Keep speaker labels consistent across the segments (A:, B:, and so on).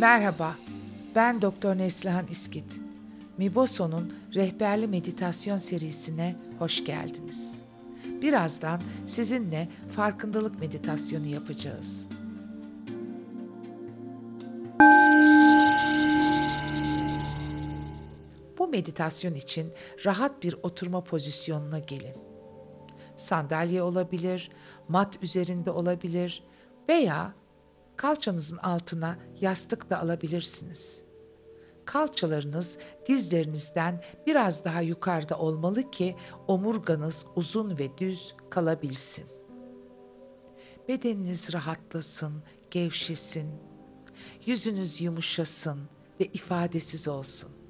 A: Merhaba, ben Doktor Neslihan İskit. Miboso'nun rehberli meditasyon serisine hoş geldiniz. Birazdan sizinle farkındalık meditasyonu yapacağız. Bu meditasyon için rahat bir oturma pozisyonuna gelin. Sandalye olabilir, mat üzerinde olabilir veya kalçanızın altına yastık da alabilirsiniz. Kalçalarınız dizlerinizden biraz daha yukarıda olmalı ki omurganız uzun ve düz kalabilsin. Bedeniniz rahatlasın, gevşesin. Yüzünüz yumuşasın ve ifadesiz olsun.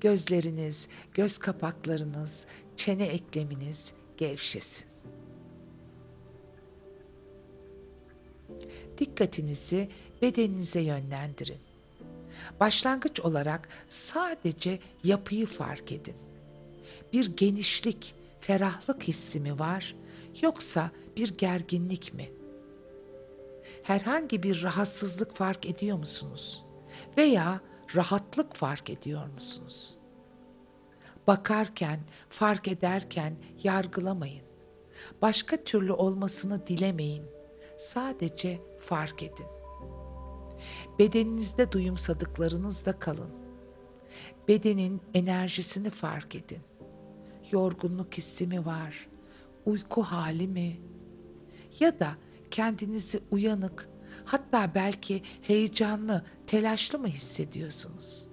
A: Gözleriniz, göz kapaklarınız, çene ekleminiz gevşesin. Dikkatinizi bedeninize yönlendirin. Başlangıç olarak sadece yapıyı fark edin. Bir genişlik, ferahlık hissi mi var yoksa bir gerginlik mi? Herhangi bir rahatsızlık fark ediyor musunuz? Veya rahatlık fark ediyor musunuz? Bakarken, fark ederken yargılamayın. Başka türlü olmasını dilemeyin. Sadece fark edin. Bedeninizde duyumsadıklarınızda kalın. Bedenin enerjisini fark edin. Yorgunluk hissi mi var? Uyku hali mi? Ya da kendinizi uyanık, hatta belki heyecanlı, telaşlı mı hissediyorsunuz?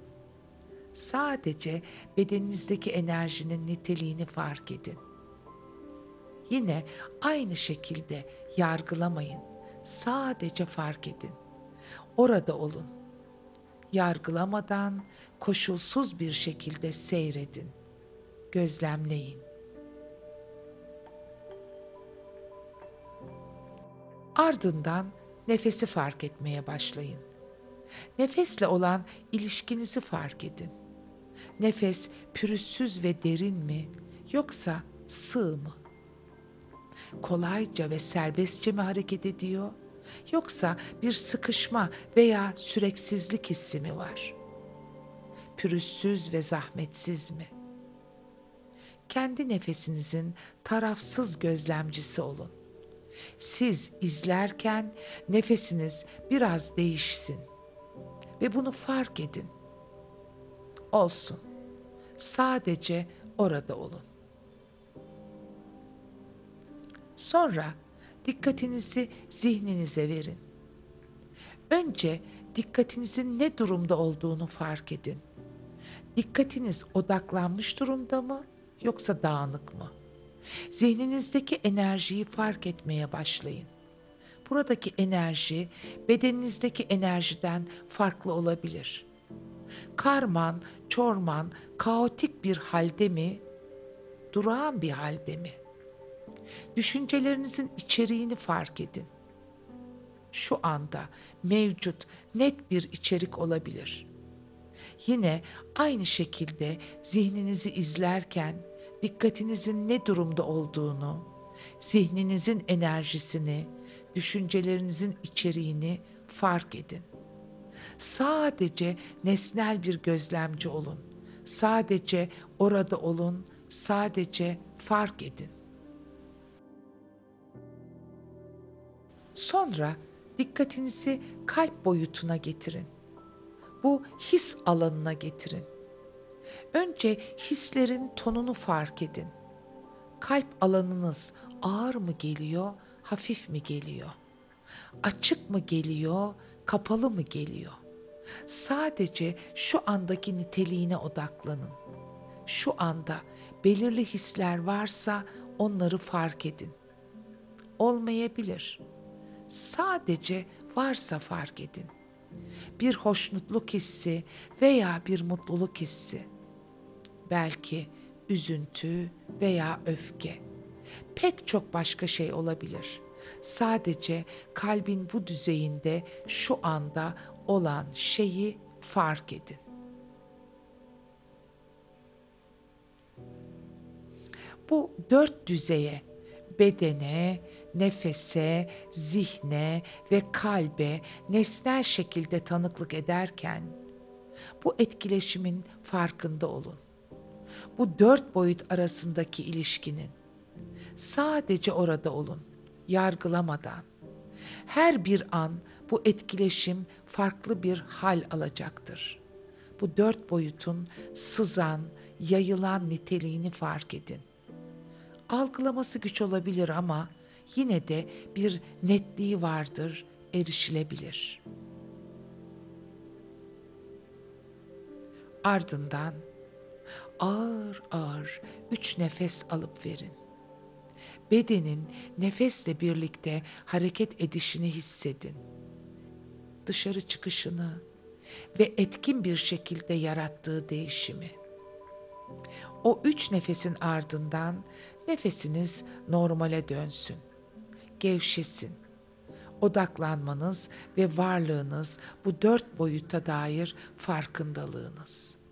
A: Sadece bedeninizdeki enerjinin niteliğini fark edin. Yine aynı şekilde yargılamayın. Sadece fark edin. Orada olun. Yargılamadan koşulsuz bir şekilde seyredin. Gözlemleyin. Ardından nefesi fark etmeye başlayın. Nefesle olan ilişkinizi fark edin. Nefes pürüzsüz ve derin mi yoksa sığ mı? Kolayca ve serbestçe mi hareket ediyor yoksa bir sıkışma veya süreksizlik hissi mi var? Pürüzsüz ve zahmetsiz mi? Kendi nefesinizin tarafsız gözlemcisi olun. Siz izlerken nefesiniz biraz değişsin ve bunu fark edin. Olsun. Sadece orada olun. Sonra dikkatinizi zihninize verin. Önce dikkatinizin ne durumda olduğunu fark edin. Dikkatiniz odaklanmış durumda mı yoksa dağınık mı? Zihninizdeki enerjiyi fark etmeye başlayın. Buradaki enerji bedeninizdeki enerjiden farklı olabilir. Karman, çorman, kaotik bir halde mi, durağan bir halde mi?'' Düşüncelerinizin içeriğini fark edin. Şu anda mevcut net bir içerik olabilir. Yine aynı şekilde zihninizi izlerken dikkatinizin ne durumda olduğunu, zihninizin enerjisini, düşüncelerinizin içeriğini fark edin. Sadece nesnel bir gözlemci olun. Sadece orada olun, sadece fark edin. Sonra dikkatinizi kalp boyutuna getirin. Bu his alanına getirin. Önce hislerin tonunu fark edin. Kalp alanınız ağır mı geliyor, hafif mi geliyor? Açık mı geliyor, kapalı mı geliyor? Sadece şu andaki niteliğine odaklanın. Şu anda belirli hisler varsa onları fark edin. Olmayabilir.'' sadece varsa fark edin. Bir hoşnutluk hissi veya bir mutluluk hissi. Belki üzüntü veya öfke. Pek çok başka şey olabilir. Sadece kalbin bu düzeyinde şu anda olan şeyi fark edin. Bu dört düzeye, bedene, nefese, zihne ve kalbe nesnel şekilde tanıklık ederken, bu etkileşimin farkında olun. Bu dört boyut arasındaki ilişkinin. Sadece orada olun, yargılamadan. Her bir an bu etkileşim farklı bir hal alacaktır. Bu dört boyutun sızan, yayılan niteliğini fark edin. Algılaması güç olabilir ama yine de bir netliği vardır, erişilebilir. Ardından ağır ağır üç nefes alıp verin. Bedenin nefesle birlikte hareket edişini hissedin. Dışarı çıkışını ve etkin bir şekilde yarattığı değişimi. O üç nefesin ardından nefesiniz normale dönsün. Gevşesin. Odaklanmanız ve varlığınız bu dört boyuta dair farkındalığınız.''